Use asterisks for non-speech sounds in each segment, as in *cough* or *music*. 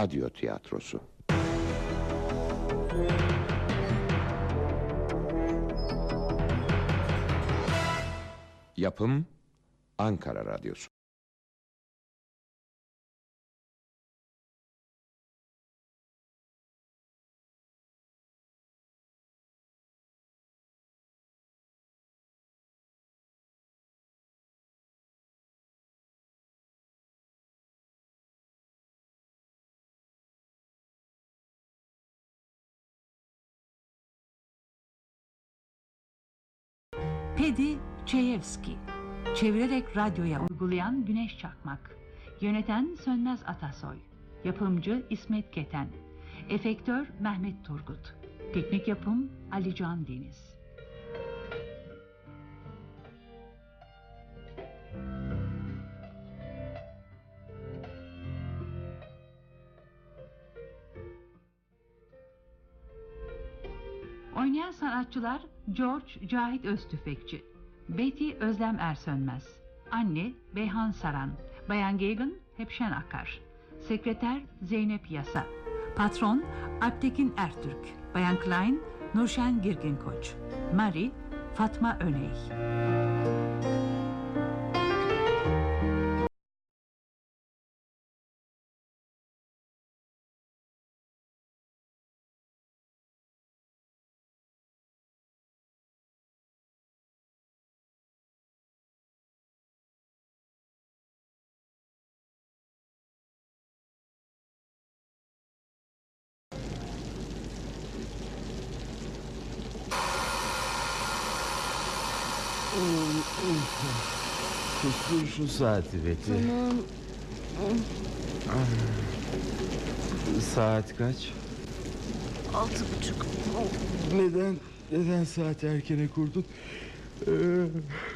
Radyo tiyatrosu. Yapım Ankara Radyosu. Pedi Çeyevski. Çevirerek radyoya uygulayan Güneş Çakmak. Yöneten Sönmez Atasoy. Yapımcı İsmet Keten. Efektör Mehmet Turgut. Teknik yapım Ali Can Deniz Oynayan sanatçılar George Cahit Öztüfekçi, Betty Özlem Ersönmez, Anne Beyhan Saran, Bayan Gagan Hepşen Akar, Sekreter Zeynep Yasa, Patron Alptekin Ertürk, Bayan Klein Nurşen Girgin Koç, Mari Fatma Öney. Şu saati Betty. Tamam. Saat kaç? Altı buçuk. Neden? Neden saat erkene kurdun? Ee,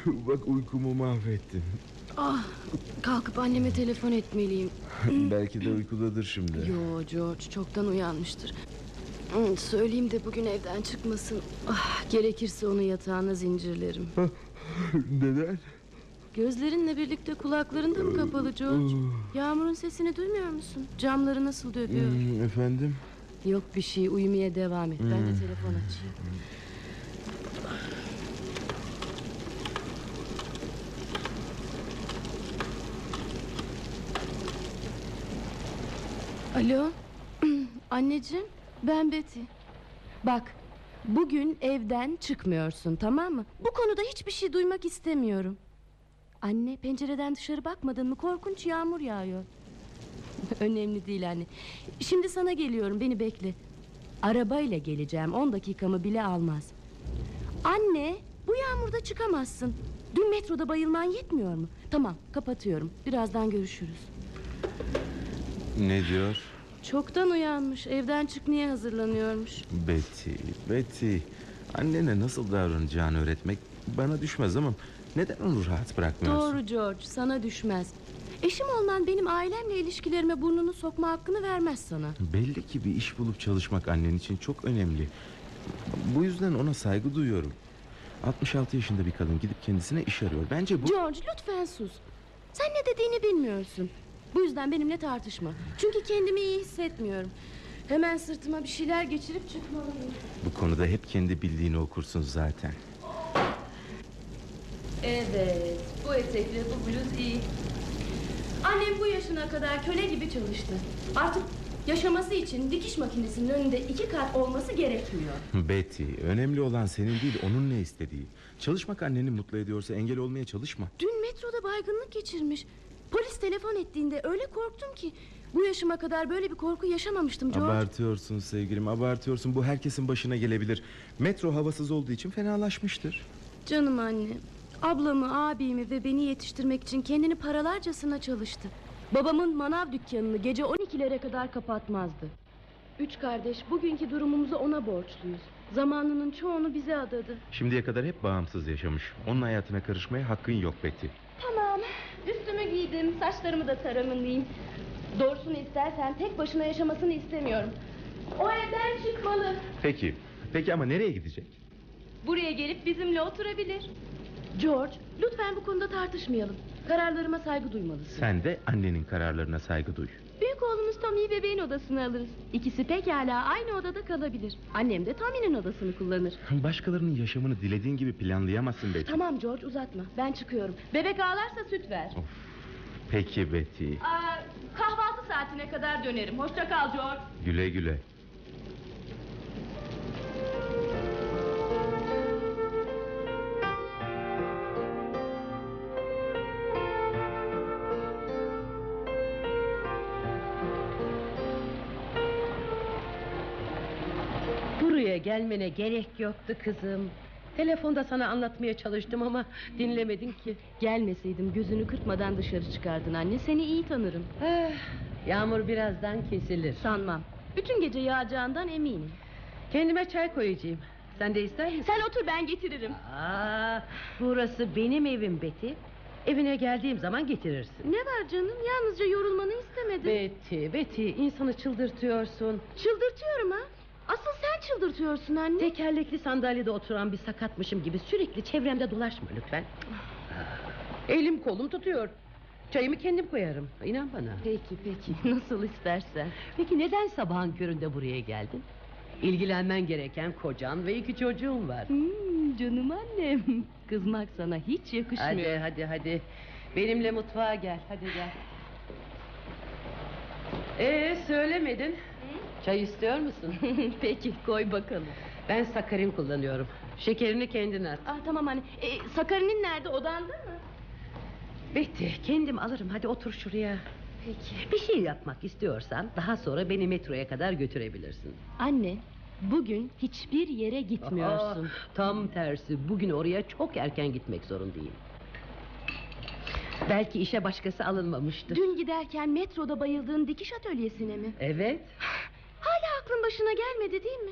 bak uykumu mahvettin. Ah, kalkıp anneme telefon etmeliyim. *laughs* Belki de uykudadır şimdi. Yo George çoktan uyanmıştır. Hmm, Söyleyeyim de bugün evden çıkmasın. Ah, gerekirse onu yatağına zincirlerim. *laughs* Neden? Gözlerinle birlikte kulakların da mı kapalı George? Yağmurun sesini duymuyor musun? Camları nasıl dövüyor? Hmm, efendim? Yok bir şey uyumaya devam et. Ben de telefon açayım. Alo. *clears throat* Anneciğim ben Betty. Bak bugün evden çıkmıyorsun tamam mı? Bu konuda hiçbir şey duymak istemiyorum. Anne pencereden dışarı bakmadın mı? Korkunç yağmur yağıyor. *laughs* Önemli değil anne. Şimdi sana geliyorum beni bekle. Arabayla geleceğim 10 dakikamı bile almaz. Anne bu yağmurda çıkamazsın. Dün metroda bayılman yetmiyor mu? Tamam kapatıyorum. Birazdan görüşürüz. Ne diyor? Çoktan uyanmış. Evden çıkmaya hazırlanıyormuş. Betty, Betty. Annene nasıl davranacağını öğretmek bana düşmez ama neden onu rahat bırakmıyorsun? Doğru George sana düşmez. Eşim olman benim ailemle ilişkilerime burnunu sokma hakkını vermez sana. Belli ki bir iş bulup çalışmak annen için çok önemli. Bu yüzden ona saygı duyuyorum. 66 yaşında bir kadın gidip kendisine iş arıyor. Bence bu... George lütfen sus. Sen ne dediğini bilmiyorsun. Bu yüzden benimle tartışma. Çünkü kendimi iyi hissetmiyorum. Hemen sırtıma bir şeyler geçirip çıkmalıyım. Bu konuda hep kendi bildiğini okursun zaten. Evet, bu etekle bu bluz iyi. Annem bu yaşına kadar köle gibi çalıştı. Artık yaşaması için dikiş makinesinin önünde iki kat olması gerekmiyor. Betty, önemli olan senin değil onun ne istediği. Çalışmak anneni mutlu ediyorsa engel olmaya çalışma. Dün metroda baygınlık geçirmiş. Polis telefon ettiğinde öyle korktum ki... ...bu yaşıma kadar böyle bir korku yaşamamıştım George. Abartıyorsun sevgilim, abartıyorsun. Bu herkesin başına gelebilir. Metro havasız olduğu için fenalaşmıştır. Canım anne. Ablamı, abimi ve beni yetiştirmek için kendini paralarcasına çalıştı. Babamın manav dükkanını gece 12'lere kadar kapatmazdı. Üç kardeş bugünkü durumumuzu ona borçluyuz. Zamanının çoğunu bize adadı. Şimdiye kadar hep bağımsız yaşamış. Onun hayatına karışmaya hakkın yok Betty. Tamam. Üstümü giydim, saçlarımı da taramalıyım. Doğrusunu istersen tek başına yaşamasını istemiyorum. O evden çıkmalı. Peki, peki ama nereye gidecek? Buraya gelip bizimle oturabilir. George, lütfen bu konuda tartışmayalım. Kararlarıma saygı duymalısın. Sen de annenin kararlarına saygı duy. Büyük oğlumuz Tommy'yi bebeğin odasına alırız. İkisi pekala aynı odada kalabilir. Annem de Tommy'nin odasını kullanır. Başkalarının yaşamını dilediğin gibi planlayamazsın Betty. Tamam George uzatma. Ben çıkıyorum. Bebek ağlarsa süt ver. Of. Peki Betty. Aa, kahvaltı saatine kadar dönerim. Hoşça kal George. Güle güle. Gelmene gerek yoktu kızım. Telefonda sana anlatmaya çalıştım ama dinlemedin ki. Gelmeseydim gözünü kırpmadan dışarı çıkardın anne. Seni iyi tanırım. Eh, yağmur birazdan kesilir. Sanmam. Bütün gece yağacağından eminim. Kendime çay koyacağım. Sen de ister misin? Sen otur ben getiririm. Aa, burası benim evim Betty. Evine geldiğim zaman getirirsin. Ne var canım? Yalnızca yorulmanı istemedim. Betty, Betty insanı çıldırtıyorsun. Çıldırtıyorum ha. Çıldırtıyorsun anne. Tekerlekli sandalyede oturan bir sakatmışım gibi sürekli çevremde dolaşma lütfen. Ah, Elim kolum tutuyor. Çayımı kendim koyarım. İnan bana. Peki peki *laughs* nasıl istersen. Peki neden sabahın köründe buraya geldin? İlgilenmen gereken kocan ve iki çocuğun var. Hmm, canım annem. *laughs* Kızmak sana hiç yakışmıyor. Hadi hadi hadi. Benimle mutfağa gel. Hadi gel. Ee söylemedin. Çay istiyor musun? *laughs* peki koy bakalım. Ben sakarin kullanıyorum. Şekerini kendin at. Ah tamam anne. E, Sakari'nin nerede odanda mı? Betty kendim alırım. Hadi otur şuraya. Peki. Bir şey yapmak istiyorsan daha sonra beni metroya kadar götürebilirsin. Anne bugün hiçbir yere gitmiyorsun. Aa, tam tersi. Bugün oraya çok erken gitmek zorundayım. Belki işe başkası alınmamıştır. Dün giderken metroda bayıldığın dikiş atölyesine mi? Evet. Aklın başına gelmedi değil mi?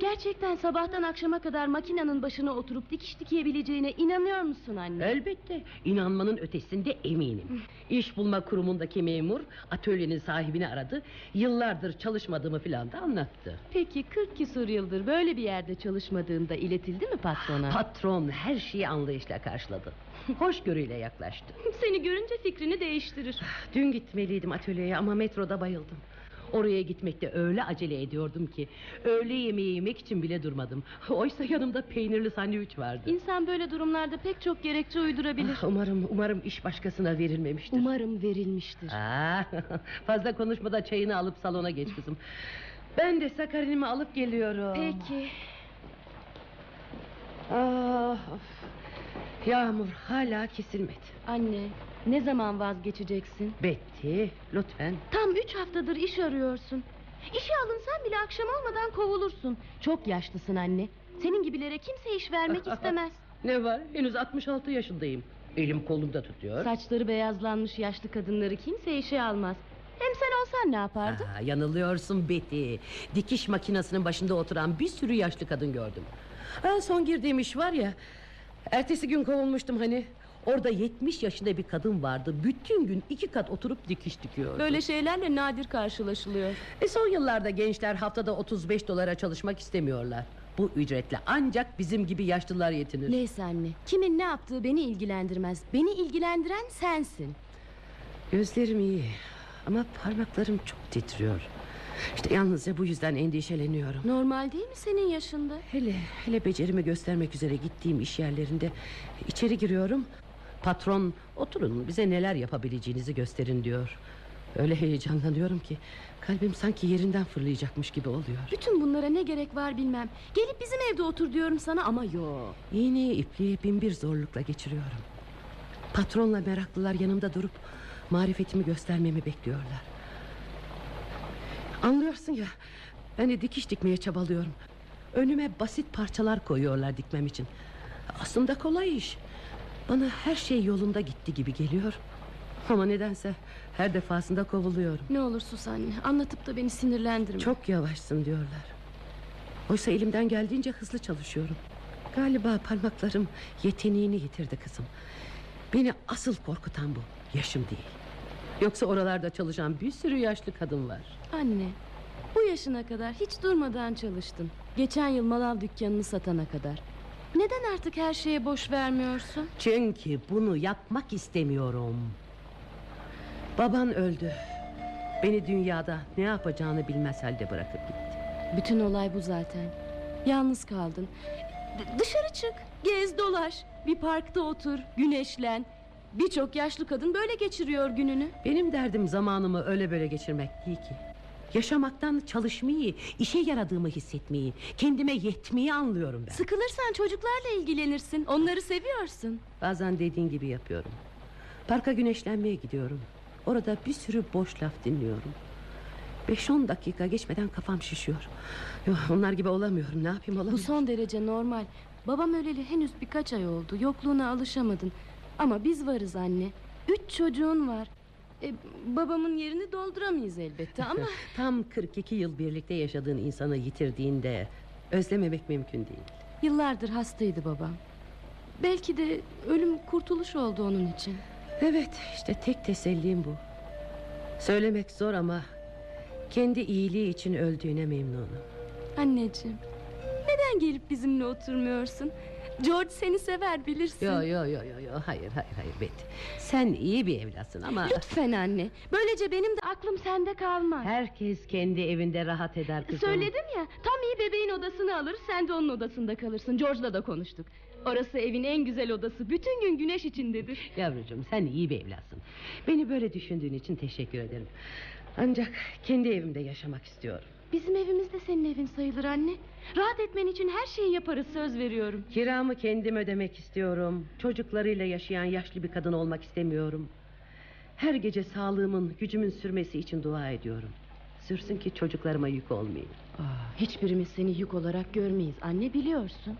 Gerçekten sabahtan akşama kadar makinenin başına oturup dikiş dikebileceğine inanıyor musun anne? Elbette. İnanmanın ötesinde eminim. İş bulma kurumundaki memur atölyenin sahibini aradı. Yıllardır çalışmadığımı filan da anlattı. Peki 40 küsur yıldır böyle bir yerde çalışmadığında iletildi mi patrona? Patron her şeyi anlayışla karşıladı. *laughs* Hoşgörüyle yaklaştı. Seni görünce fikrini değiştirir. Dün gitmeliydim atölyeye ama metroda bayıldım. Oraya gitmekte öyle acele ediyordum ki öğle yemeği yemek için bile durmadım. *laughs* Oysa yanımda peynirli sandviç vardı. İnsan böyle durumlarda pek çok gerekçe uydurabilir. Ah, umarım umarım iş başkasına verilmemiştir. Umarım verilmiştir. Aa, *laughs* fazla konuşmadan çayını alıp salona geç kızım. Ben de sakarinimi alıp geliyorum. Peki. Ah, of. Yağmur hala kesilmedi. Anne ne zaman vazgeçeceksin? Betty lütfen. Tam üç haftadır iş arıyorsun. İşe alınsan bile akşam olmadan kovulursun. Çok yaşlısın anne. Senin gibilere kimse iş vermek *laughs* istemez. Ne var henüz 66 yaşındayım. Elim kolumda tutuyor. Saçları beyazlanmış yaşlı kadınları kimse işe almaz. Hem sen olsan ne yapardın? Aa, yanılıyorsun Betty. Dikiş makinesinin başında oturan bir sürü yaşlı kadın gördüm. Ha, son girdiğim iş var ya. Ertesi gün kovulmuştum hani. Orada 70 yaşında bir kadın vardı. Bütün gün iki kat oturup dikiş dikiyordu. Böyle şeylerle nadir karşılaşılıyor. E son yıllarda gençler haftada 35 dolara çalışmak istemiyorlar. Bu ücretle ancak bizim gibi yaşlılar yetinir. Neyse anne. Kimin ne yaptığı beni ilgilendirmez. Beni ilgilendiren sensin. Gözlerim iyi ama parmaklarım çok titriyor. İşte yalnızca bu yüzden endişeleniyorum. Normal değil mi senin yaşında? Hele hele becerimi göstermek üzere gittiğim iş yerlerinde içeri giriyorum. Patron oturun bize neler yapabileceğinizi gösterin diyor. Öyle heyecanlanıyorum ki kalbim sanki yerinden fırlayacakmış gibi oluyor. Bütün bunlara ne gerek var bilmem. Gelip bizim evde otur diyorum sana ama yok. İğneyi ipliği bin bir zorlukla geçiriyorum. Patronla meraklılar yanımda durup marifetimi göstermemi bekliyorlar. Anlıyorsun ya de dikiş dikmeye çabalıyorum. Önüme basit parçalar koyuyorlar dikmem için. Aslında kolay iş. Bana her şey yolunda gitti gibi geliyor. Ama nedense her defasında kovuluyorum. Ne olur sus anne. Anlatıp da beni sinirlendirme. Çok yavaşsın diyorlar. Oysa elimden geldiğince hızlı çalışıyorum. Galiba parmaklarım yeteneğini yitirdi kızım. Beni asıl korkutan bu. Yaşım değil. Yoksa oralarda çalışan bir sürü yaşlı kadın var. Anne. Bu yaşına kadar hiç durmadan çalıştın. Geçen yıl manav dükkanını satana kadar. Neden artık her şeye boş vermiyorsun? Çünkü bunu yapmak istemiyorum. Baban öldü. Beni dünyada ne yapacağını bilmez halde bırakıp gitti. Bütün olay bu zaten. Yalnız kaldın. D- dışarı çık, gez dolaş. Bir parkta otur, güneşlen. Birçok yaşlı kadın böyle geçiriyor gününü. Benim derdim zamanımı öyle böyle geçirmek değil ki. Yaşamaktan çalışmayı, işe yaradığımı hissetmeyi, kendime yetmeyi anlıyorum ben. Sıkılırsan çocuklarla ilgilenirsin. Onları seviyorsun. Bazen dediğin gibi yapıyorum. Parka güneşlenmeye gidiyorum. Orada bir sürü boş laf dinliyorum. 5-10 dakika geçmeden kafam şişiyor. Yok, onlar gibi olamıyorum. Ne yapayım Bu olamıyorum. son derece normal. Babam öleli henüz birkaç ay oldu. Yokluğuna alışamadın. Ama biz varız anne. Üç çocuğun var. E, babamın yerini dolduramayız elbette ama... *laughs* Tam 42 yıl birlikte yaşadığın insanı yitirdiğinde özlememek mümkün değil. Yıllardır hastaydı babam. Belki de ölüm kurtuluş oldu onun için. Evet işte tek tesellim bu. Söylemek zor ama kendi iyiliği için öldüğüne memnunum. Anneciğim, neden gelip bizimle oturmuyorsun? George seni sever bilirsin. Yo yo yo yo yo hayır hayır hayır Betty. Sen iyi bir evlatsın ama Lütfen anne. Böylece benim de aklım sende kalmaz. herkes kendi evinde rahat eder kızım. Söyledim ya tam iyi bebeğin odasını alır sen de onun odasında kalırsın George'la da konuştuk Orası evin en güzel odası bütün gün güneş içindedir Yavrucuğum sen iyi bir evlatsın. Beni böyle düşündüğün için teşekkür ederim. Ancak kendi evimde yaşamak istiyorum. Bizim evimiz de senin evin sayılır anne Rahat etmen için her şeyi yaparız söz veriyorum Kiramı kendim ödemek istiyorum. Çocuklarıyla yaşayan yaşlı bir kadın olmak istemiyorum. Her gece sağlığımın, gücümün sürmesi için dua ediyorum. Sürsün ki çocuklarıma yük olmayayım. Hiçbirimiz seni yük olarak görmeyiz anne biliyorsun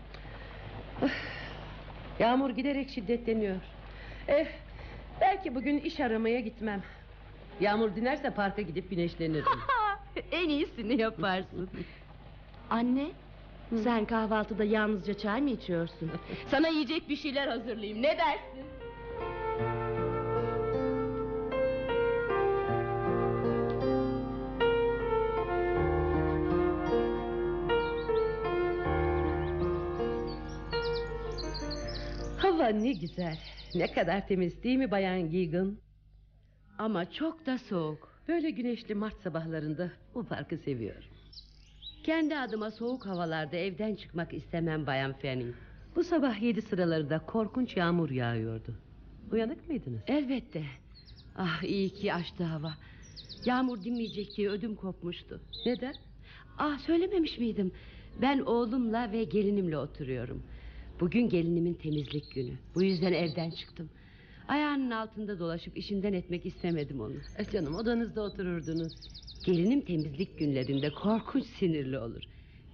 Yağmur giderek şiddetleniyor. Eh, belki bugün iş aramaya gitmem. Yağmur dinerse parka gidip güneşlenirim. *laughs* *laughs* En iyisini yaparsın Anne sen kahvaltıda yalnızca çay mı içiyorsun? *laughs* Sana yiyecek bir şeyler hazırlayayım ne dersin? Hava ne güzel. Ne kadar temiz değil mi Bayan Gigan? Ama çok da soğuk Böyle güneşli Mart sabahlarında bu parkı seviyorum. Kendi adıma soğuk havalarda evden çıkmak istemem Bayan Fanning. Bu sabah yedi sıralarında korkunç yağmur yağıyordu. Uyanık mıydınız? Elbette. Ah iyi ki açtı hava. Yağmur dinmeyecek diye ödüm kopmuştu. Neden? Ah söylememiş miydim? Ben oğlumla ve gelinimle oturuyorum. Bugün gelinimin temizlik günü. Bu yüzden evden çıktım. Ayağının altında dolaşıp işinden etmek istemedim onu. E canım odanızda otururdunuz. Gelinim temizlik günlerinde korkunç sinirli olur.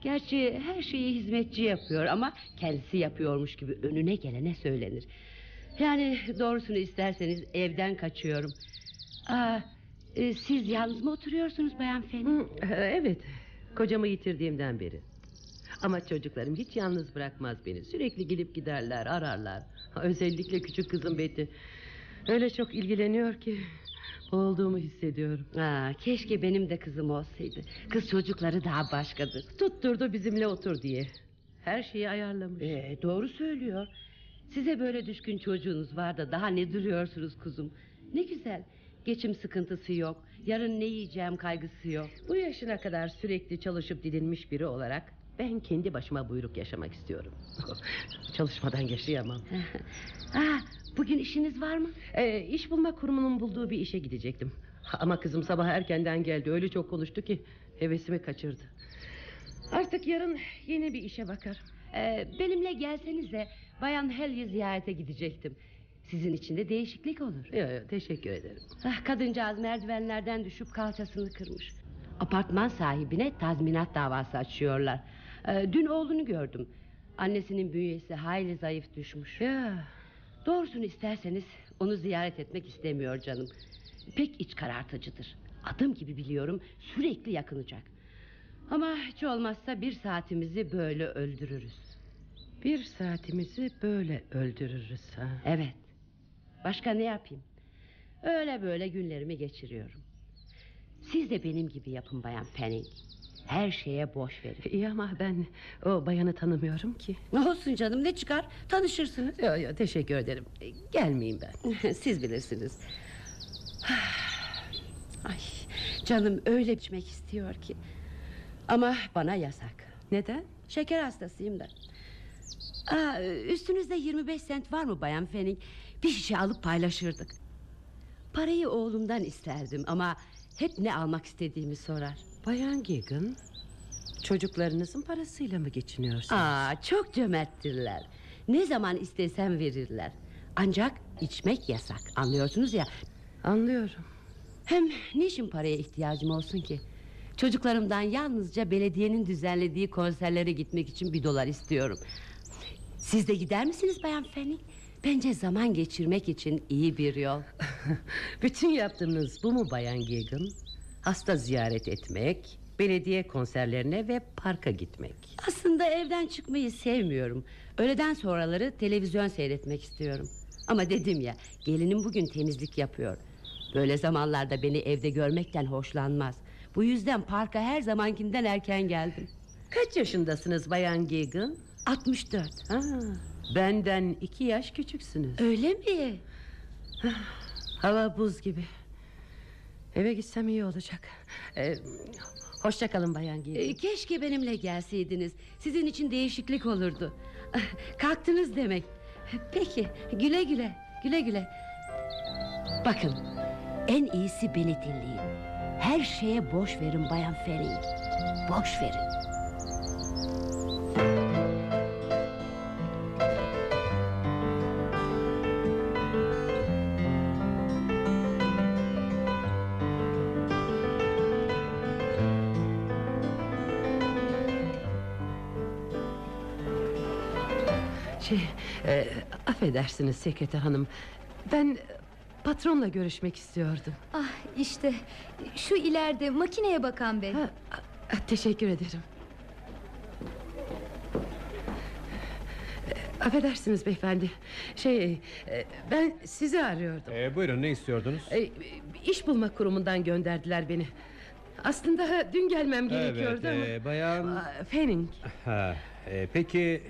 Gerçi her şeyi hizmetçi yapıyor ama kendisi yapıyormuş gibi önüne gelene söylenir. Yani doğrusunu isterseniz evden kaçıyorum. Aa, e, siz yalnız mı oturuyorsunuz Bayan Feni? Hı, evet. Kocamı yitirdiğimden beri. Ama çocuklarım hiç yalnız bırakmaz beni. Sürekli gelip giderler, ararlar. *laughs* Özellikle küçük kızım Betty. Öyle çok ilgileniyor ki olduğumu hissediyorum. Aa, keşke benim de kızım olsaydı. Kız çocukları daha başkadır. Tutturdu bizimle otur diye. Her şeyi ayarlamış. Ee, doğru söylüyor. Size böyle düşkün çocuğunuz var da daha ne duruyorsunuz kuzum? Ne güzel. Geçim sıkıntısı yok. Yarın ne yiyeceğim kaygısı yok. Bu yaşına kadar sürekli çalışıp didinmiş biri olarak ben kendi başıma buyruk yaşamak istiyorum. *laughs* Çalışmadan yaşayamam. Aa, *laughs* bugün işiniz var mı? Ee, iş bulma kurumunun bulduğu bir işe gidecektim. Ama kızım sabah erkenden geldi. Öyle çok konuştu ki hevesimi kaçırdı. Artık yarın yeni bir işe bakar. Ee, benimle gelsenize. Bayan Helye ziyarete gidecektim. Sizin için de değişiklik olur. Yok yok teşekkür ederim. Ah, kadıncağız merdivenlerden düşüp kalçasını kırmış. Apartman sahibine tazminat davası açıyorlar. Ee, dün oğlunu gördüm. Annesinin bünyesi hayli zayıf düşmüş. Ya Doğrusunu isterseniz onu ziyaret etmek istemiyor canım. Pek iç karartıcıdır. Adım gibi biliyorum sürekli yakınacak. Ama hiç olmazsa bir saatimizi böyle öldürürüz. bir saatimizi böyle öldürürüz ha. Evet. Başka ne yapayım? Öyle böyle günlerimi geçiriyorum. Siz de benim gibi yapın Bayan Penning. Her şeye boş verin. İyi ama ben o bayanı tanımıyorum ki. Ne olsun canım ne çıkar tanışırsınız. Yo, yo, teşekkür ederim. E, Gelmeyeyim ben. *laughs* Siz bilirsiniz. *sighs* Ay canım öyle içmek istiyor ki. Ama bana yasak. Neden? Şeker hastasıyım da. Aa, üstünüzde 25 sent var mı Bayan Fenning? Bir şişe alıp paylaşırdık. Parayı oğlumdan isterdim ama hep ne almak istediğimi sorar. Bayan Gigan Çocuklarınızın parasıyla mı geçiniyorsunuz? Aa, çok cömerttirler. Ne zaman istesem verirler. Ancak içmek yasak anlıyorsunuz ya. Anlıyorum Hem niçin paraya ihtiyacım olsun ki? Çocuklarımdan yalnızca belediyenin düzenlediği konserlere gitmek için bir dolar istiyorum. Siz de gider misiniz Bayan Fanning? Bence zaman geçirmek için iyi bir yol. *laughs* Bütün yaptığınız bu mu Bayan Gigan? Hasta ziyaret etmek Belediye konserlerine ve parka gitmek Aslında evden çıkmayı sevmiyorum. Öğleden sonraları televizyon seyretmek istiyorum. Ama dedim ya, gelinim bugün temizlik yapıyor. Böyle zamanlarda beni evde görmekten hoşlanmaz. Bu yüzden parka her zamankinden erken geldim. Kaç yaşındasınız Bayan Gigan? 64. Ha, benden iki yaş küçüksünüz Öyle mi? Hava buz gibi Eve gitsem iyi olacak ee, Hoşça kalın Bayan Gigan Ee, keşke benimle gelseydiniz. Sizin için değişiklik olurdu. *laughs* Kalktınız demek. Peki, güle güle. Güle güle. Bakın, en iyisi beni dinleyin. Her şeye boş verin Bayan Fering. Boş verin. Şey, e, affedersiniz sekreter hanım. Ben patronla görüşmek istiyordum. Ah işte şu ileride makineye bakan bey. Ha, teşekkür ederim. E, Affedersiniz beyefendi. Şey, e, ben sizi arıyordum. Ee, buyurun ne istiyordunuz? E, iş bulma kurumundan gönderdiler beni. Aslında dün gelmem gerekiyordu evet, ama. e, bayan... Fanning. Ha, e, peki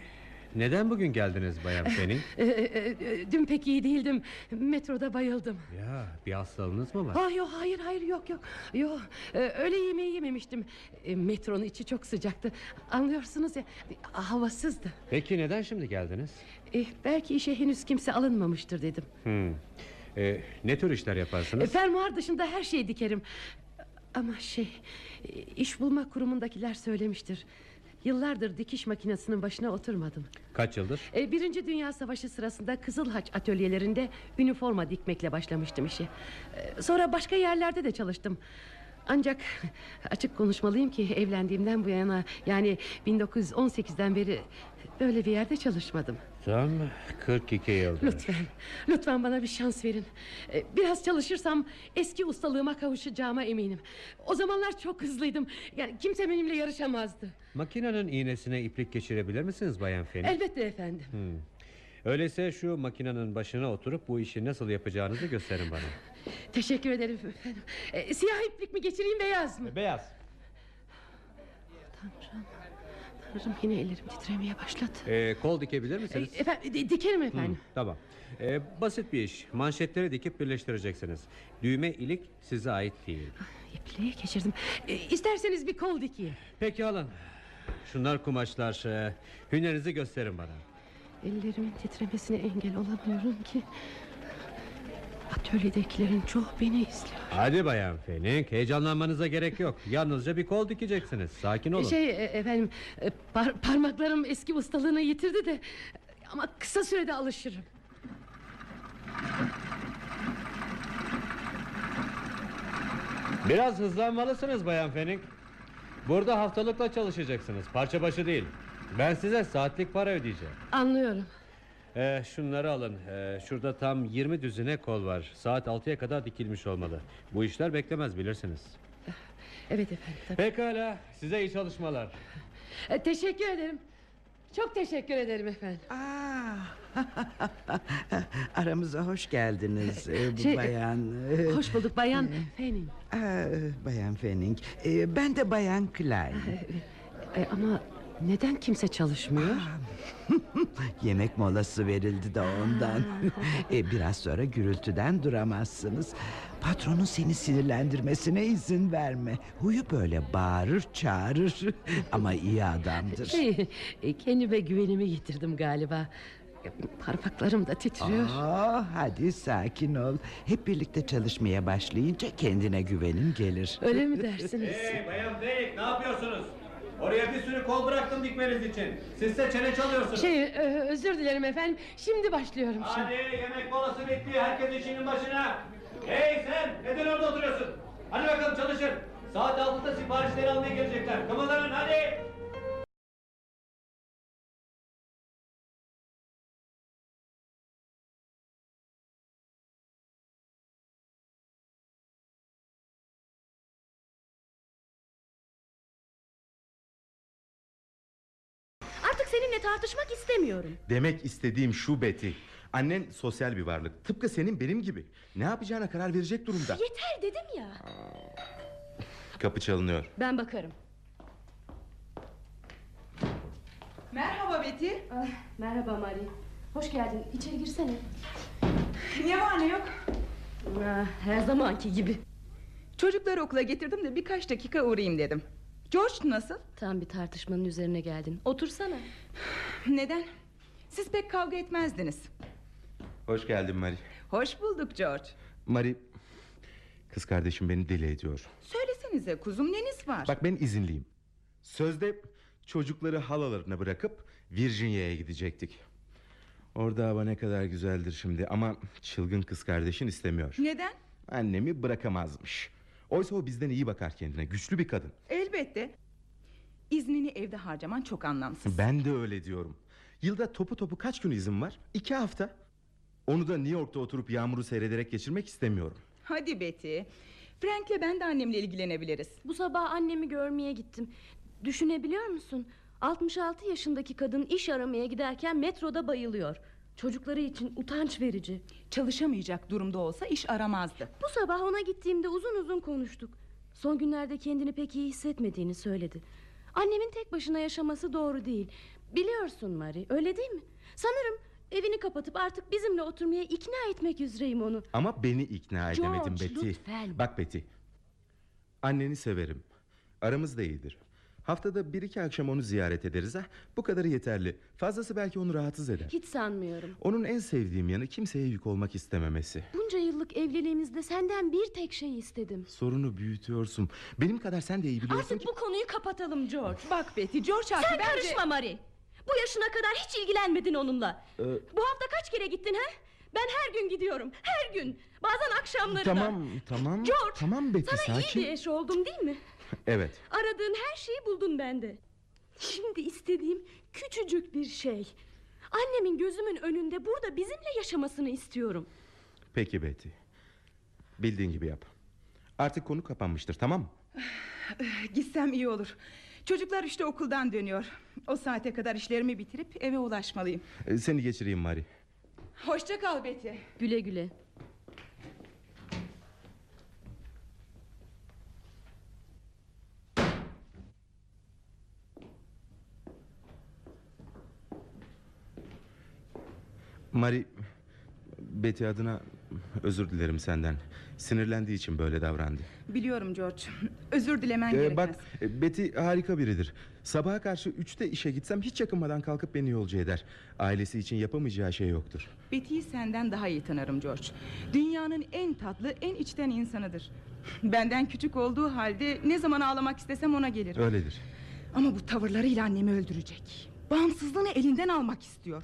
neden bugün geldiniz bayan Fanning? *laughs* E, e, e, dün pek iyi değildim. Metroda bayıldım. ya bir hastalığınız mı var? Ah yok hayır hayır yok yok. Yok e, öyle yemeği yememiştim. E, metronun içi çok sıcaktı. Anlıyorsunuz ya havasızdı. Peki neden şimdi geldiniz? E, belki işe henüz kimse alınmamıştır dedim. Hmm. E, ne tür işler E, yaparsınız? fermuar dışında her şeyi dikerim. Ama şey e, iş bulma kurumundakiler söylemiştir. Yıllardır dikiş makinesinin başına oturmadım. Kaç yıldır? E, Birinci Dünya Savaşı sırasında Kızılhaç atölyelerinde üniforma dikmekle başlamıştım işe. E, Sonra başka yerlerde de çalıştım. Ancak açık konuşmalıyım ki evlendiğimden bu yana yani 1918'den beri böyle bir yerde çalışmadım. Tam 42 yıldır. Lütfen, lütfen bana bir şans verin. E, Biraz çalışırsam eski ustalığıma kavuşacağıma eminim. O zamanlar çok hızlıydım. Yani kimse benimle yarışamazdı. Makinenin iğnesine iplik geçirebilir misiniz bayan Fanning? Elbette efendim. Hmm. Öyleyse şu makinenin başına oturup bu işi nasıl yapacağınızı gösterin bana. Teşekkür ederim efendim. E, siyah iplik mi geçireyim beyaz mı? Beyaz. Tanrım, Tanrım yine ellerim titremeye başladı. E, kol dikebilir E, misiniz? efendim, di- dikerim efendim. tamam. E, basit bir iş. Manşetleri dikip birleştireceksiniz. Düğme ilik size ait değil. İpliği geçirdim. E, isterseniz bir kol dikeyim. Peki alın. Şunlar kumaşlar. E, hünerinizi gösterin bana. Ellerimin titremesine engel olamıyorum ki. Atölyedekilerin çoğu beni izliyor. Hadi bayan Fenik heyecanlanmanıza gerek yok. Yalnızca bir kol dikeceksiniz. Sakin olun. Şey e, efendim e, par- parmaklarım eski ustalığını yitirdi de ama kısa sürede alışırım. Biraz hızlanmalısınız bayan Fenik. Burada haftalıkla çalışacaksınız. Parça başı değil. Ben size saatlik para ödeyeceğim. Anlıyorum. Ee, şunları alın. Ee, şurada tam 20 düzine kol var. Saat 6'ya kadar dikilmiş olmalı. Bu işler beklemez bilirsiniz. Evet efendim. tabii. Pekala. Size iyi çalışmalar. E, teşekkür ederim. Çok teşekkür ederim efendim. Ah, *laughs* Aramıza hoş geldiniz e, bu Şey, bayan. e, Hoş bulduk bayan Fanning. aa, bayan Fanning. E, ben de bayan Klein. E, ama neden kimse çalışmıyor? *laughs* Yemek molası verildi de ondan. *laughs* E, biraz sonra gürültüden duramazsınız. Patronun seni sinirlendirmesine izin verme. Huyu böyle bağırır çağırır. *laughs* Ama iyi adamdır. Şey, kendime güvenimi yitirdim galiba. Parmaklarım da titriyor. Aa, hadi sakin ol. Hep birlikte çalışmaya başlayınca kendine güvenin gelir. Öyle mi dersiniz? Hey bayan Beyik ne yapıyorsunuz? Oraya bir sürü kol bıraktım dikmeniz için. Siz de çene çalıyorsunuz. Şey, e, özür dilerim efendim. Şimdi başlıyorum şimdi. Hadi yemek molası bitti. Herkes işinin başına. Hey sen neden orada oturuyorsun? Hadi bakalım çalışın. Saat 6'da siparişleri almaya gelecekler. Kımıldanın hadi. Seninle tartışmak istemiyorum. Demek istediğim şu Betty. Annen sosyal bir varlık. Tıpkı senin benim gibi. Ne yapacağına karar verecek durumda. Yeter dedim ya. Kapı çalınıyor. Ben bakarım. Merhaba Betty. Ah, merhaba Mari. Hoş geldin. İçeri girsene. Ne var ne yok? Ah, her zamanki gibi. Çocukları okula getirdim de birkaç dakika uğrayayım dedim. George nasıl? Tam bir tartışmanın üzerine geldin. Otursana. Neden? Siz pek kavga etmezdiniz. Hoş geldin Mari. Hoş bulduk George. Mari, kız kardeşim beni deli ediyor. Söylesenize kuzum neniz var? Bak ben izinliyim. Sözde çocukları halalarına bırakıp Virginia'ya gidecektik. Orada hava ne kadar güzeldir şimdi ama çılgın kız kardeşin istemiyor. Neden? Annemi bırakamazmış. Oysa o bizden iyi bakar kendine. Güçlü bir kadın. Elbette. İznini evde harcaman çok anlamsız. Ben de öyle diyorum. Yılda topu topu kaç gün izin var? İki hafta. Onu da New York'ta oturup yağmuru seyrederek geçirmek istemiyorum. Hadi Betty. Frank'le ben de annemle ilgilenebiliriz. Bu sabah annemi görmeye gittim. Düşünebiliyor musun? 66 yaşındaki kadın iş aramaya giderken metroda bayılıyor. Çocukları için utanç verici. Çalışamayacak durumda olsa iş aramazdı. Bu sabah ona gittiğimde uzun uzun konuştuk. Son günlerde kendini pek iyi hissetmediğini söyledi. Annemin tek başına yaşaması doğru değil. Biliyorsun Mari, öyle değil mi? Sanırım evini kapatıp artık bizimle oturmaya ikna etmek üzereyim onu. Ama beni ikna George, edemedim Betty. lütfen. Bak Betty. Anneni severim. Aramız da iyidir. Haftada bir iki akşam onu ziyaret ederiz ha. Bu kadarı yeterli. Fazlası belki onu rahatsız eder. Hiç sanmıyorum. Onun en sevdiğim yanı kimseye yük olmak istememesi. Bunca yıllık evliliğimizde senden bir tek şey istedim. Sorunu büyütüyorsun. Benim kadar sen de iyi biliyorsun Artık ki... bu konuyu kapatalım George. Bak Betty George haklı Sen bence- karışma Mari. Bu yaşına kadar hiç ilgilenmedin onunla. Ee, Bu hafta kaç kere gittin ha? Ben her gün gidiyorum. Her gün. Bazen akşamları da. Tamam tamam. George. Tamam Betty Sana sakin. iyi bir eş oldum değil mi? Evet. Aradığın her şeyi buldun bende. Şimdi istediğim küçücük bir şey. Annemin gözümün önünde burada bizimle yaşamasını istiyorum. Peki Betty. Bildiğin gibi yap. Artık konu kapanmıştır tamam mı? *sighs* Gitsem iyi olur. Çocuklar işte okuldan dönüyor. O saate kadar işlerimi bitirip eve ulaşmalıyım. Ee, Seni geçireyim Mari. Hoşça kal Betty. Güle güle. Mari Betty adına özür dilerim senden. Sinirlendiği için böyle davrandı. Biliyorum George. Özür dilemen Ee, gerekmez. bak e, Betty harika biridir. Sabaha karşı üçte işe gitsem hiç yakınmadan kalkıp beni yolcu eder. Ailesi için yapamayacağı şey yoktur. Betty'yi senden daha iyi tanırım George. Dünyanın en tatlı, en içten insanıdır. Benden küçük olduğu halde ne zaman ağlamak istesem ona gelir. Öyledir. Ama bu tavırlarıyla annemi öldürecek. Bağımsızlığını elinden almak istiyor.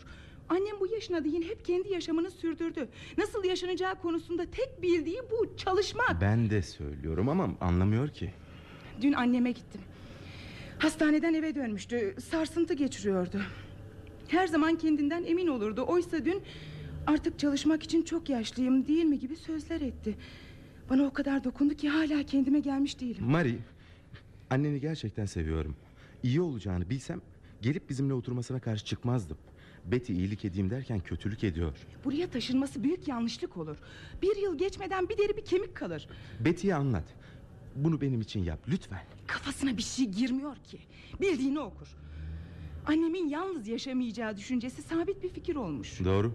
Annem bu yaşına değin hep kendi yaşamını sürdürdü. Nasıl yaşanacağı konusunda tek bildiği bu çalışmak. Ben de söylüyorum ama anlamıyor ki. Dün anneme gittim. Hastaneden eve dönmüştü. Sarsıntı geçiriyordu. Her zaman kendinden emin olurdu. Oysa dün artık çalışmak için çok yaşlıyım değil mi gibi sözler etti. Bana o kadar dokundu ki hala kendime gelmiş değilim. Mari anneni gerçekten seviyorum. İyi olacağını bilsem gelip bizimle oturmasına karşı çıkmazdım. Betty iyilik edeyim derken kötülük ediyor. Buraya taşınması büyük yanlışlık olur. Bir yıl geçmeden bir deri bir kemik kalır. Betty'ye anlat. Bunu benim için yap lütfen. Kafasına bir şey girmiyor ki. Bildiğini okur. Annemin yalnız yaşamayacağı düşüncesi sabit bir fikir olmuş. Doğru.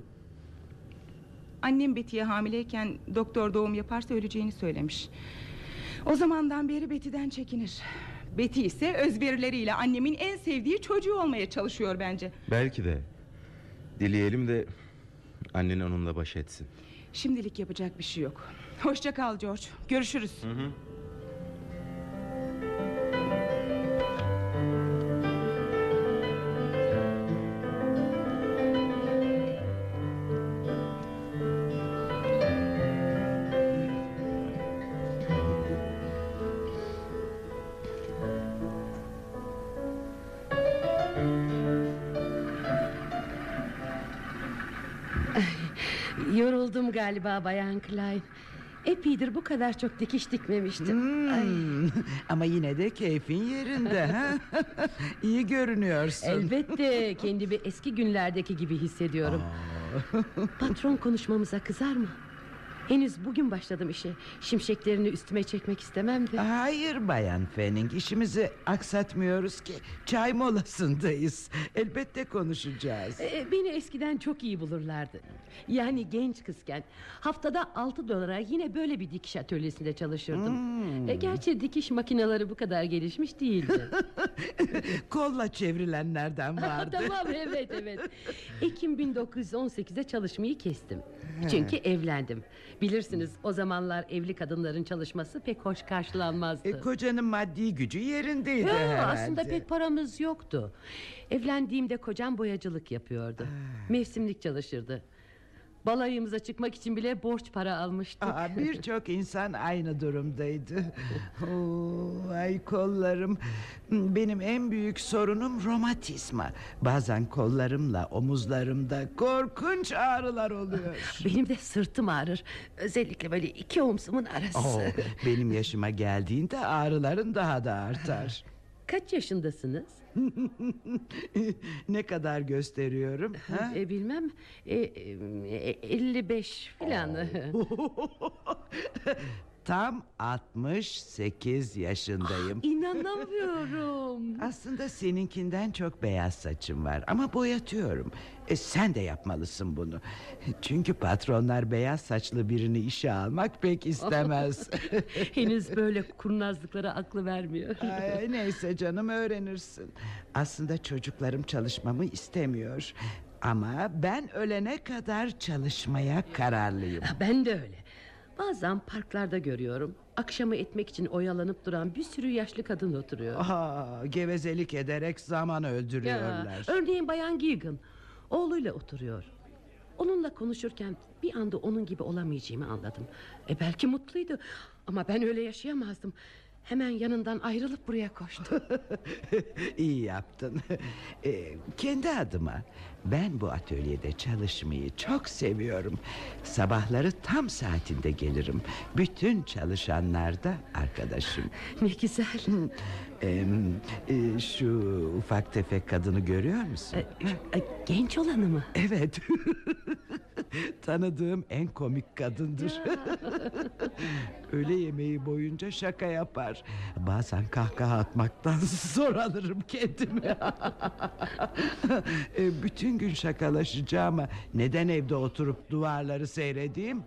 Annem Betty'ye hamileyken doktor doğum yaparsa öleceğini söylemiş. O zamandan beri Betty'den çekinir. Betty ise özverileriyle annemin en sevdiği çocuğu olmaya çalışıyor bence. Belki de. Dileyelim de annen onunla baş etsin. Şimdilik yapacak bir şey yok. Hoşça kal George. Görüşürüz. Yoruldum galiba Bayan Klein. Epeydir bu kadar çok dikiş dikmemiştim. Ay, Hmm, *laughs* Ama yine de keyfin yerinde. ha? *laughs* İyi görünüyorsun. elbette kendimi eski günlerdeki gibi hissediyorum. *laughs* Patron konuşmamıza kızar mı? Henüz bugün başladım işe. Şimşeklerini üstüme çekmek istemem de. Hayır bayan Fanning işimizi aksatmıyoruz ki Çay molasındayız Elbette konuşacağız Ee, Beni eskiden çok iyi bulurlardı. Yani genç kızken haftada 6 dolara yine böyle bir dikiş atölyesinde çalışırdım. Hmm. E, gerçi dikiş makineleri bu kadar gelişmiş değildi. *laughs* Kolla çevrilenlerden *laughs* vardı tamam evet evet. *laughs* Ekim 1918'de çalışmayı kestim. Çünkü evlendim. Bilirsiniz o zamanlar evli kadınların çalışması pek hoş karşılanmazdı. e, Kocanın maddi gücü yerindeydi Ya, herhalde aslında pek paramız yoktu. Evlendiğimde kocam boyacılık yapıyordu. Mevsimlik çalışırdı. Balayımıza çıkmak için bile borç para almıştık. Aa, Birçok insan aynı durumdaydı *laughs* Oo, Ay kollarım Benim en büyük sorunum romatizma Bazen kollarımla omuzlarımda korkunç ağrılar oluyor *laughs* Benim de sırtım ağrır. Özellikle böyle iki omzumun arası. Oo, Benim yaşıma geldiğinde ağrıların daha da artar *laughs* Kaç yaşındasınız? *laughs* Ne kadar gösteriyorum ha? E, bilmem. E, e, 55 filan. *laughs* *laughs* Tam 68 yaşındayım İnanamıyorum. *laughs* Aslında seninkinden çok beyaz saçım var ama boyatıyorum. E, sen de yapmalısın bunu. Çünkü patronlar beyaz saçlı birini işe almak pek istemez. *laughs* *laughs* Henüz böyle kurnazlıklara aklı vermiyor. Ay, neyse canım öğrenirsin. Aslında çocuklarım çalışmamı istemiyor. Ama ben ölene kadar çalışmaya kararlıyım. Ha, Ben de öyle. Bazen parklarda görüyorum. Akşamı etmek için oyalanıp duran bir sürü yaşlı kadın oturuyor. Aa, gevezelik ederek zaman Ya, öldürüyorlar. örneğin Bayan Gigan oğluyla oturuyor. Onunla konuşurken bir anda onun gibi olamayacağımı anladım. E belki mutluydu ama ben öyle yaşayamazdım. Hemen yanından ayrılıp buraya koştum. *laughs* İyi yaptın. Ee, kendi adıma ben bu atölyede çalışmayı çok seviyorum. Sabahları tam saatinde gelirim. Bütün çalışanlar da arkadaşım. ne güzel. Ee, e, şu ufak tefek kadını görüyor musun? E, e, genç olanı mı? Evet. *laughs* Tanıdığım en komik kadındır. *laughs* Öğle yemeği boyunca şaka yapar. Bazen kahkaha atmaktan *laughs* zor alırım kendimi. E, Bütün gün şakalaşacağıma neden evde oturup duvarları seyredeyim?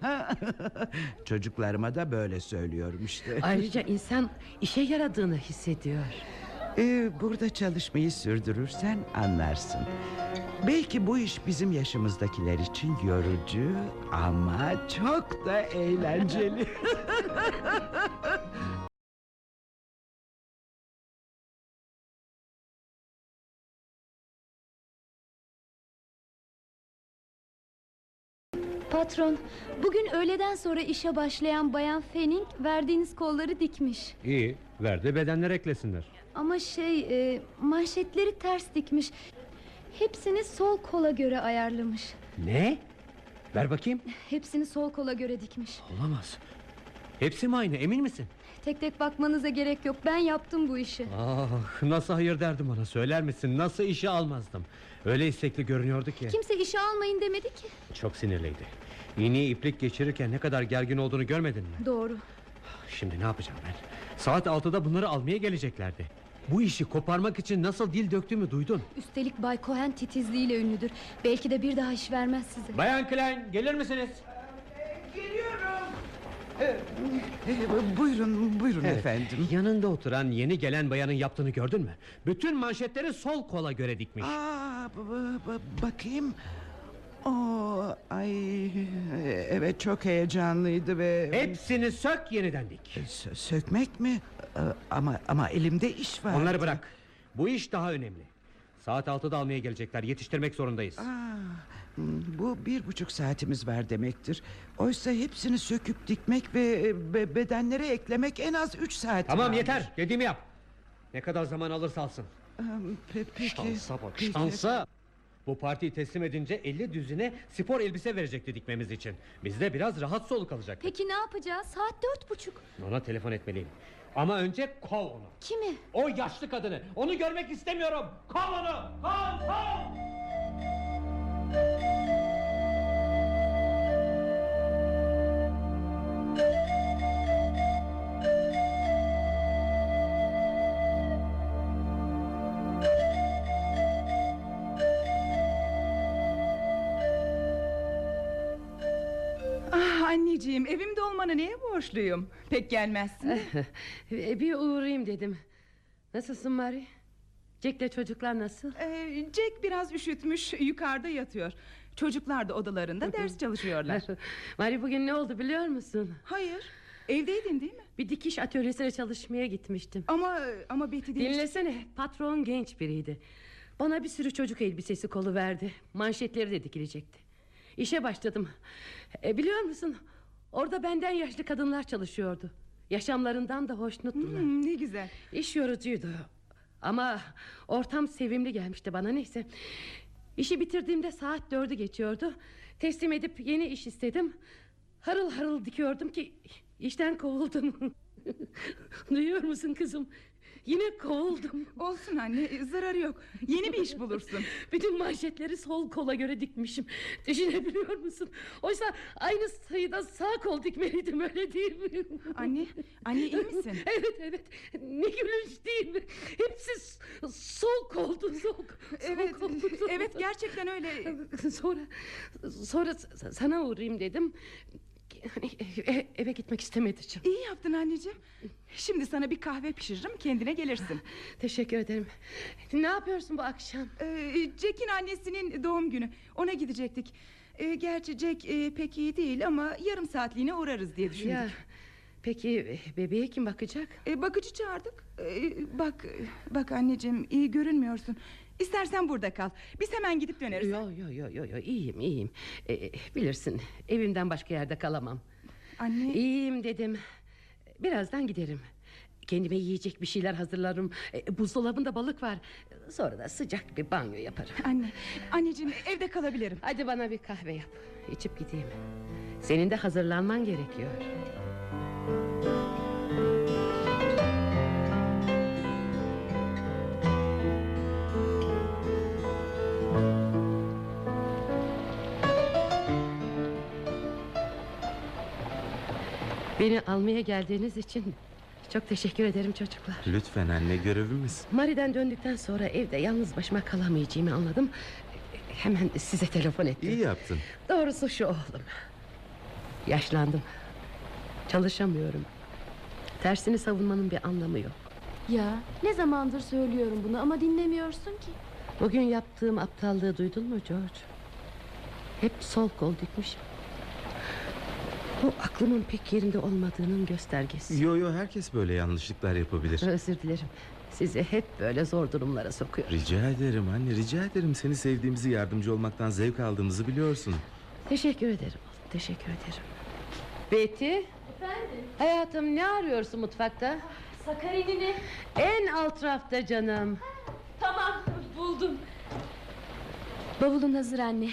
Çocuklarıma da böyle söylüyorum işte. Ayrıca insan işe yaradığını hissediyor. Ee, burada çalışmayı sürdürürsen anlarsın. Belki bu iş bizim yaşımızdakiler için yorucu ama çok da eğlenceli. *laughs* Patron, bugün öğleden sonra işe başlayan Bayan Fanning verdiğiniz kolları dikmiş. İyi. Ver de bedenler eklesinler. Ama şey, e, manşetleri ters dikmiş. Hepsini sol kola göre ayarlamış. Ne? Ver bakayım. Hepsini sol kola göre dikmiş. Olamaz. Hepsi mi aynı emin misin? Tek tek bakmanıza gerek yok. Ben yaptım bu işi. Ah, nasıl hayır derdim ona söyler misin? Nasıl işe almazdım? Öyle istekli görünüyordu ki. Kimse işe almayın demedi ki. Çok sinirliydi. İğneye iplik geçirirken ne kadar gergin olduğunu görmedin mi? Doğru. Şimdi ne yapacağım ben? Saat altıda bunları almaya geleceklerdi. Bu işi koparmak için nasıl dil döktüğümü duydun. Üstelik Bay Cohen titizliğiyle ünlüdür. Belki de bir daha iş vermez size. Bayan Klein gelir misiniz? Ee, buyurun buyurun Evet, efendim. Yanında oturan yeni gelen bayanın yaptığını gördün mü? Bütün manşetleri sol kola göre dikmiş. Aa, b- b- bakayım. Oo, ay evet çok heyecanlıydı ve Hepsini sök yeniden dik. Sö- sökmek mi? Ee, Ama ama elimde iş var. Onları bırak. Bu iş daha önemli. Saat altıda almaya gelecekler. Yetiştirmek zorundayız. Aa, hmm, bu bir buçuk saatimiz var demektir. Oysa hepsini söküp dikmek ve be- bedenlere eklemek en az üç saat. Tamam yeter. Dediğimi yap. Ne kadar zaman alırsa alsın. Pe- peki. Şansa bak peki. şansa. Bu partiyi teslim edince 50 düzine spor elbise verecekti dikmemiz için. Biz de biraz rahat soluk alacaktık. Peki ne yapacağız? Saat dört buçuk. Ona telefon etmeliyim. Ama önce kov onu. Kimi? O yaşlı kadını. Onu görmek istemiyorum. Kov onu. Kov kov. Anneciğim evimde olmana neye borçluyum? Pek gelmezsin. *laughs* E, Bir uğrayayım dedim. Nasılsın Mari? Jack'le çocuklar nasıl? Ee, Jack biraz üşütmüş yukarıda yatıyor. Çocuklar da odalarında ders çalışıyorlar. *laughs* Mari bugün ne oldu biliyor musun? Hayır. Evdeydin değil mi? Bir dikiş atölyesine çalışmaya gitmiştim. Ama ama Betty demiş. Dinlesene patron genç biriydi. Bana bir sürü çocuk elbisesi kolu verdi. Manşetleri de dikilecekti. İşe başladım. E, biliyor musun? Orada benden yaşlı kadınlar çalışıyordu. Yaşamlarından da hoşnuttular. Hmm, ne güzel. İş yorucuydu. Ama ortam sevimli gelmişti bana neyse. İşi bitirdiğimde saat dördü geçiyordu. Teslim edip yeni iş istedim. Harıl harıl dikiyordum ki işten kovuldum. *laughs* Duyuyor musun kızım? Yine kovuldum. *laughs* Olsun anne zararı yok. Yeni bir iş bulursun. *laughs* Bütün manşetleri sol kola göre dikmişim. Düşünebiliyor musun? Oysa aynı sayıda sağ kol dikmeliydim öyle değil mi? *laughs* Anne, anne iyi misin? Evet evet. Ne gülünç değil mi? Hepsi sol koldu sol. sol Evet, koldu. evet gerçekten öyle. Sonra sonra sana uğrayayım dedim. E- eve gitmek istemedi canım. İyi yaptın anneciğim. Şimdi sana bir kahve pişiririm kendine gelirsin. *laughs* Teşekkür ederim. Ne yapıyorsun bu akşam? Ee, Jack'in annesinin doğum günü. Ona gidecektik. Ee, gerçi Jack e, pek iyi değil ama yarım saatliğine uğrarız diye düşündük. Ya, peki bebeğe kim bakacak? Ee, bakıcı çağırdık. Ee, bak bak anneciğim iyi görünmüyorsun. İstersen burada kal. Biz hemen gidip döneriz. Yo yo yo yo yo iyiyim iyiyim. Ee, bilirsin evimden başka yerde kalamam. Anne. İyiyim dedim. Birazdan giderim. Kendime yiyecek bir şeyler hazırlarım. Ee, buzdolabında balık var. Sonra da sıcak bir banyo yaparım. Anne, anneciğim evde kalabilirim. Hadi bana bir kahve yap. İçip gideyim. Senin de hazırlanman gerekiyor. Beni almaya geldiğiniz için çok teşekkür ederim çocuklar. Lütfen anne görevimiz. Mari'den döndükten sonra evde yalnız başıma kalamayacağımı anladım. Hemen size telefon ettim. İyi yaptın. Doğrusu şu oğlum. Yaşlandım. Çalışamıyorum. Tersini savunmanın bir anlamı yok. Ya ne zamandır söylüyorum bunu ama dinlemiyorsun ki. Bugün yaptığım aptallığı duydun mu George? Hep sol kol dikmişim. Bu aklımın pek yerinde olmadığının göstergesi. Yo yo herkes böyle yanlışlıklar yapabilir. Özür dilerim. Sizi hep böyle zor durumlara sokuyorum. Rica ederim anne rica ederim. Seni sevdiğimizi yardımcı olmaktan zevk aldığımızı biliyorsun. Teşekkür ederim teşekkür ederim. Betty, Efendim? hayatım ne arıyorsun mutfakta? Sakarinini. En alt rafta canım. Tamam buldum. Bavulun hazır anne.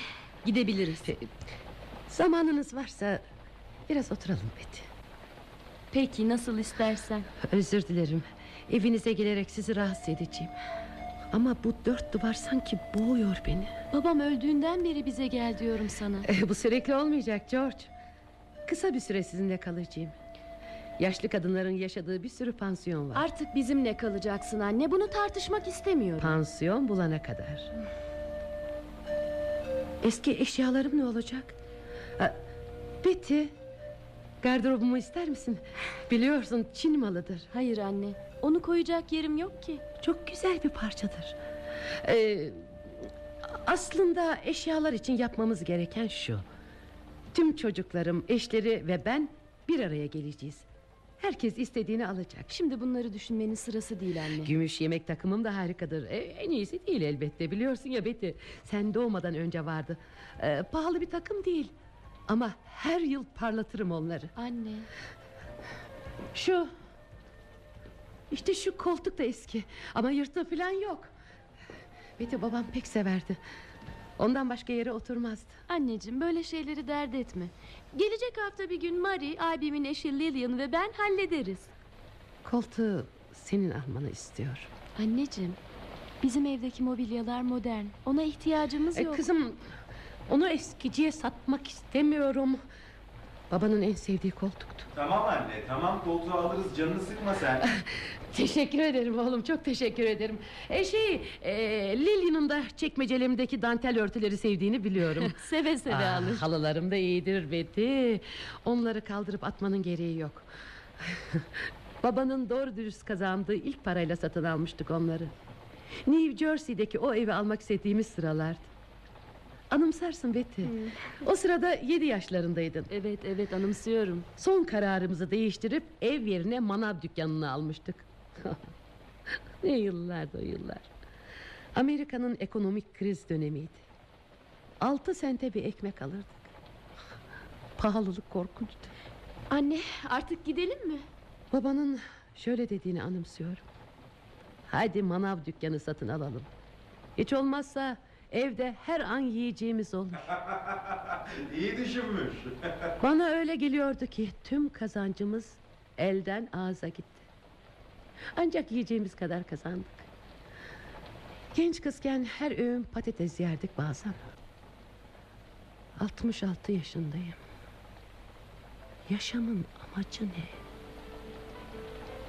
Gidebiliriz. Zamanınız varsa biraz oturalım Betty. Peki nasıl istersen. Özür dilerim. Evinize gelerek sizi rahatsız edeceğim. Ama bu dört duvar sanki boğuyor beni. Babam öldüğünden beri bize gel diyorum sana. Eh, bu sürekli olmayacak George. Kısa bir süre sizinle kalacağım. Yaşlı kadınların yaşadığı bir sürü pansiyon var. Artık bizimle kalacaksın anne. Bunu tartışmak istemiyorum. Pansiyon bulana kadar. Eski eşyalarım ne olacak? Betty, gardırobumu ister misin? Biliyorsun Çin malıdır. Hayır anne. Onu koyacak yerim yok ki. Çok güzel bir parçadır. Ee, aslında eşyalar için yapmamız gereken şu. Tüm çocuklarım, eşleri ve ben bir araya geleceğiz. Herkes istediğini alacak. Şimdi bunları düşünmenin sırası değil anne. Gümüş yemek takımım da harikadır. E, en iyisi değil elbette. Biliyorsun ya Betty. Sen doğmadan önce vardı. E, pahalı bir takım değil. Ama her yıl parlatırım onları. Anne. Şu. İşte şu koltuk da eski. Ama yırtığı falan yok. Betty babam pek severdi. Ondan başka yere oturmazdı. Anneciğim böyle şeyleri dert etme. Gelecek hafta bir gün Marie, abimin eşi Lillian ve ben hallederiz. Koltuğu senin almanı istiyor. Anneciğim, bizim evdeki mobilyalar modern. Ona ihtiyacımız E, yok. kızım onu eskiciye satmak istemiyorum. Babanın en sevdiği koltuktu. Tamam anne tamam koltuğu alırız canını sıkma sen. *laughs* Teşekkür ederim oğlum çok teşekkür ederim. E, şey e, Lili'nin de çekmecelerimdeki dantel örtüleri sevdiğini biliyorum. *laughs* Seve seve Aa, alır. Halılarım da iyidir Betty. Onları kaldırıp atmanın gereği yok. *laughs* Babanın doğru dürüst kazandığı ilk parayla satın almıştık onları. New Jersey'deki o evi almak istediğimiz sıralardı. Anımsarsın Betty. O sırada yedi yaşlarındaydın. Evet evet anımsıyorum. Son kararımızı değiştirip ev yerine manav dükkanını almıştık. *laughs* ne yıllardı o yıllar. Amerika'nın ekonomik kriz dönemiydi. Altı sente bir ekmek alırdık. Pahalılık korkunçtu. Anne artık gidelim mi? Babanın şöyle dediğini anımsıyorum. Hadi manav dükkanı satın alalım. Hiç olmazsa evde her an yiyeceğimiz olur. *laughs* İyi düşünmüş. Bana öyle geliyordu ki tüm kazancımız elden ağza gitti. Ancak yiyeceğimiz kadar kazandık. Genç kızken her öğün patates yerdik bazen. 66 yaşındayım. Yaşamın amacı ne?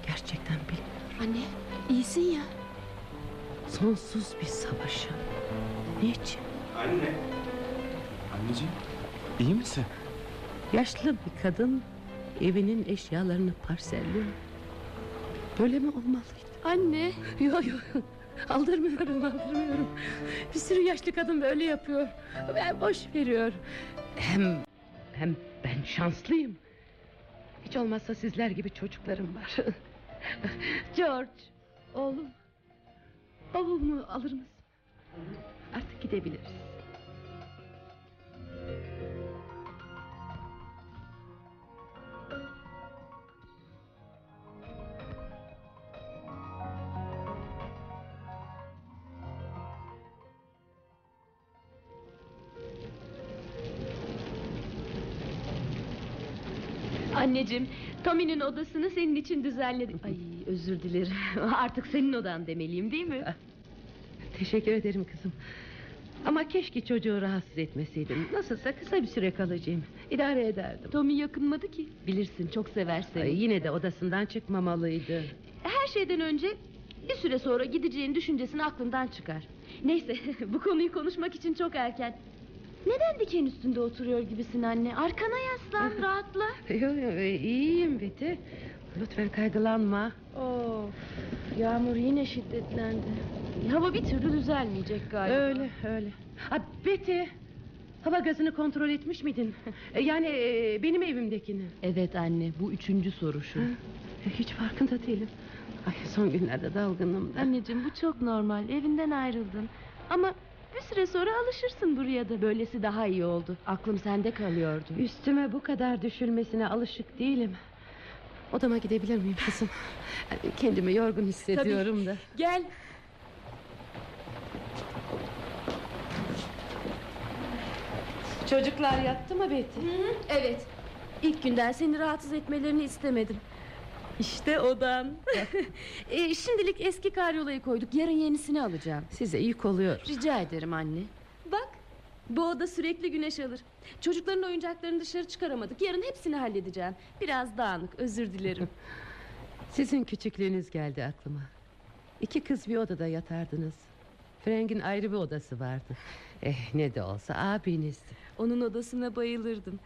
Gerçekten bilmiyorum. Anne iyisin ya. Sonsuz bir savaşın. Niçin? Anne. Anneciğim iyi misin? Yaşlı bir kadın evinin eşyalarını parselliyor. Böyle mi olmalıydı? Anne. Yok yok. Aldırmıyorum aldırmıyorum. Bir sürü yaşlı kadın böyle yapıyor. Ben boş veriyor. Hem hem ben şanslıyım. Hiç olmazsa sizler gibi çocuklarım var. *laughs* George, oğlum. Bavulumu alır mısın? Artık gidebiliriz. Anneciğim Tommy'nin odasını senin için düzenledim. Ay özür dilerim. *laughs* Artık senin odan demeliyim değil mi? *laughs* Teşekkür ederim kızım. Ama keşke çocuğu rahatsız etmeseydim. Nasılsa kısa bir süre kalacağım. İdare ederdim. Tommy yakınmadı ki. Bilirsin çok sever seni. Ay, yine de odasından çıkmamalıydı. Her şeyden önce bir süre sonra gideceğin düşüncesini aklından çıkar. Neyse *laughs* bu konuyu konuşmak için çok erken. Neden diken üstünde oturuyor gibisin anne? Arkana yaslan rahatla. *laughs* Yok yok iyiyim Betty. Lütfen kaygılanma. Of yağmur yine şiddetlendi. Hava bir türlü düzelmeyecek galiba. Öyle öyle. Ha, Betty. Hava gazını kontrol etmiş miydin? *laughs* E, yani e, benim evimdekini. Evet anne bu üçüncü soru şu. E, Hiç farkında değilim. Ay son günlerde dalgınım da. Anneciğim bu çok normal evinden ayrıldın. Ama bir süre sonra alışırsın buraya da. Böylesi daha iyi oldu. Aklım sende kalıyordu. Üstüme bu kadar düşülmesine alışık değilim. Odama gidebilir miyim kızım? *laughs* Kendimi yorgun hissediyorum da. Gel. Çocuklar yattı mı Betty? Evet. İlk günden seni rahatsız etmelerini istemedim. İşte odan. *laughs* e, şimdilik eski karyolayı koyduk. Yarın yenisini alacağım. Size yük oluyor. Rica ederim anne. Bak bu oda sürekli güneş alır. Çocukların oyuncaklarını dışarı çıkaramadık. Yarın hepsini halledeceğim. Biraz dağınık özür dilerim. *laughs* Sizin küçüklüğünüz geldi aklıma. İki kız bir odada yatardınız. Frank'in ayrı bir odası vardı. Eh ne de olsa abinizdi. Onun odasına bayılırdım.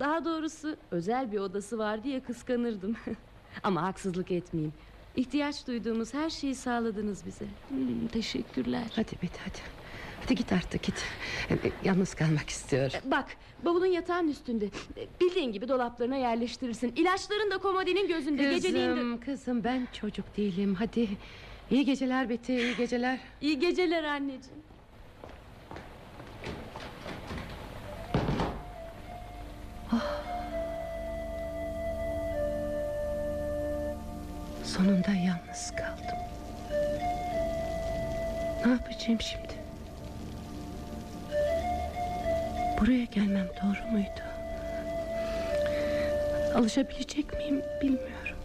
Daha doğrusu özel bir odası var diye kıskanırdım. *laughs* Ama haksızlık etmeyeyim. İhtiyaç duyduğumuz her şeyi sağladınız bize. Hmm, teşekkürler. Hadi Betty hadi. Hadi git artık git. Eh, Yalnız kalmak istiyor. Bak bavulun yatağın üstünde. Bildiğin gibi dolaplarına yerleştirirsin. İlaçların da komodinin gözünde. Geceliğin de... Kızım kızım ben çocuk değilim hadi. İyi geceler Betty iyi geceler. İyi geceler anneciğim. Sonunda yalnız kaldım. Ne yapacağım şimdi? Buraya gelmem doğru muydu? Alışabilecek miyim bilmiyorum.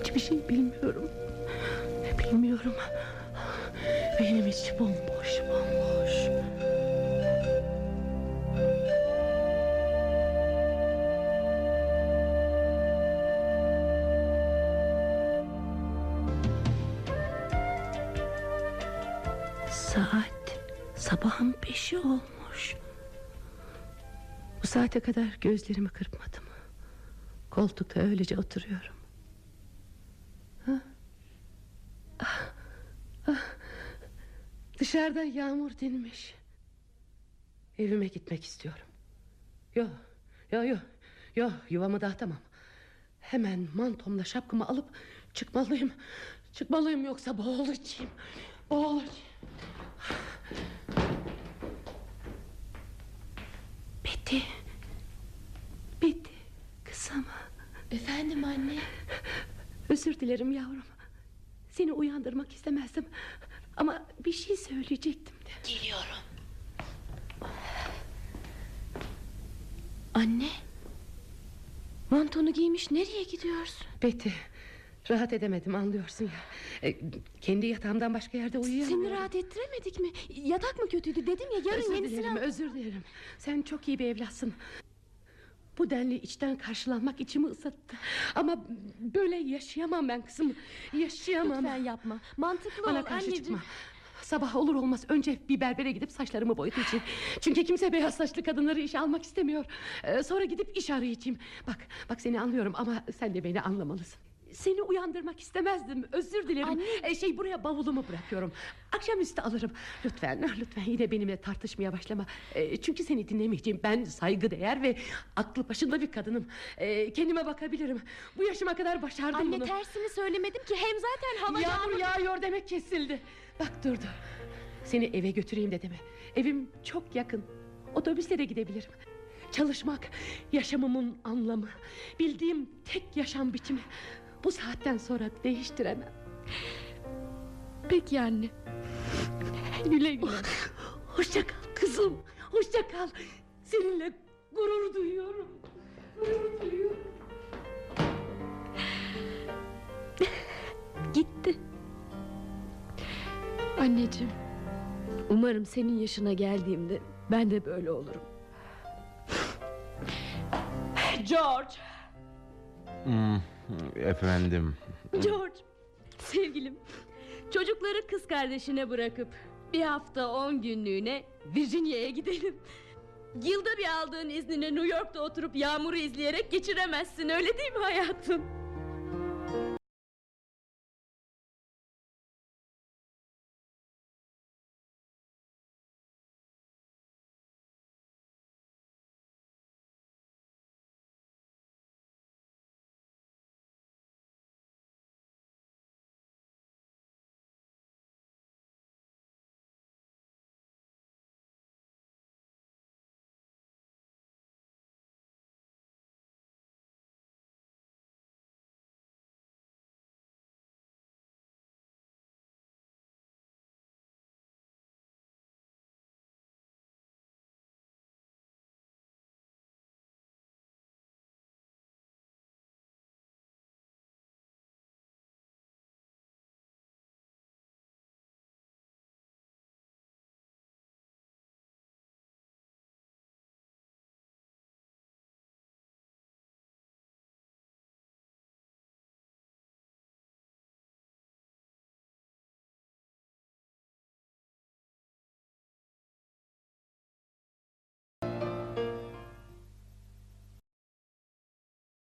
Hiçbir şey bilmiyorum. Bilmiyorum. Benim içi bomboş bomboş. Saat sabahın beşi olmuş. Bu saate kadar gözlerimi kırpmadım. Koltukta öylece oturuyorum. Ha? Ah, ah. Dışarıda yağmur dinmiş. Evime gitmek istiyorum. Yo, yo, yo, yo yuvamı dağıtamam. Hemen mantomla şapkamı alıp çıkmalıyım. Çıkmalıyım yoksa boğulacağım. Boğulacağım. Betty. Betty. Kızım. Efendim anne. Özür dilerim yavrum. Seni uyandırmak istemezdim. Ama bir şey söyleyecektim de. Geliyorum. Anne. Mantonu giymiş nereye gidiyorsun? Betty. Rahat edemedim anlıyorsun ya. E, kendi yatağımdan başka yerde uyuyamıyorum. Seni rahat ettiremedik mi? Yatak mı kötüydü dedim ya yarın özür yenisini dilerim, al- özür dilerim. Sen çok iyi bir evlatsın. Bu denli içten karşılanmak içimi ısıttı. Ama böyle yaşayamam ben kızım. Yaşayamam. Lütfen yapma. Mantıklı Bana ol karşı anneciğim. çıkma. Sabah olur olmaz önce bir berbere gidip saçlarımı boyatacağım. Çünkü kimse beyaz saçlı kadınları işe almak istemiyor. Ee, sonra gidip iş arayacağım. Bak, bak seni anlıyorum ama sen de beni anlamalısın. Seni uyandırmak istemezdim. Özür dilerim. Anne. Ee, şey buraya bavulumu bırakıyorum. Akşamüstü alırım. Lütfen, lütfen yine benimle tartışmaya başlama. Ee, çünkü seni dinlemeyeceğim. Ben saygıdeğer ve aklı başında bir kadınım. Ee, kendime bakabilirim. Bu yaşıma kadar başardım Anne bunu. tersini söylemedim ki hem zaten hava Yağmur yağıyor demek kesildi. Bak durdu. Seni eve götüreyim de deme. Evim çok yakın. Otobüsle de gidebilirim. Çalışmak yaşamımın anlamı. Bildiğim tek yaşam biçimi. Bu saatten sonra değiştiremem. Peki anne. Güle güle. Hoşça kal kızım. Hoşça kal. Seninle gurur duyuyorum. Gurur duyuyorum. Gitti. Anneciğim. Umarım senin yaşına geldiğimde ben de böyle olurum. George. Hmm, efendim. George. Sevgilim. Çocukları kız kardeşine bırakıp bir hafta on günlüğüne Virginia'ya gidelim. Yılda bir aldığın iznini New York'ta oturup yağmuru izleyerek geçiremezsin öyle değil mi hayatım?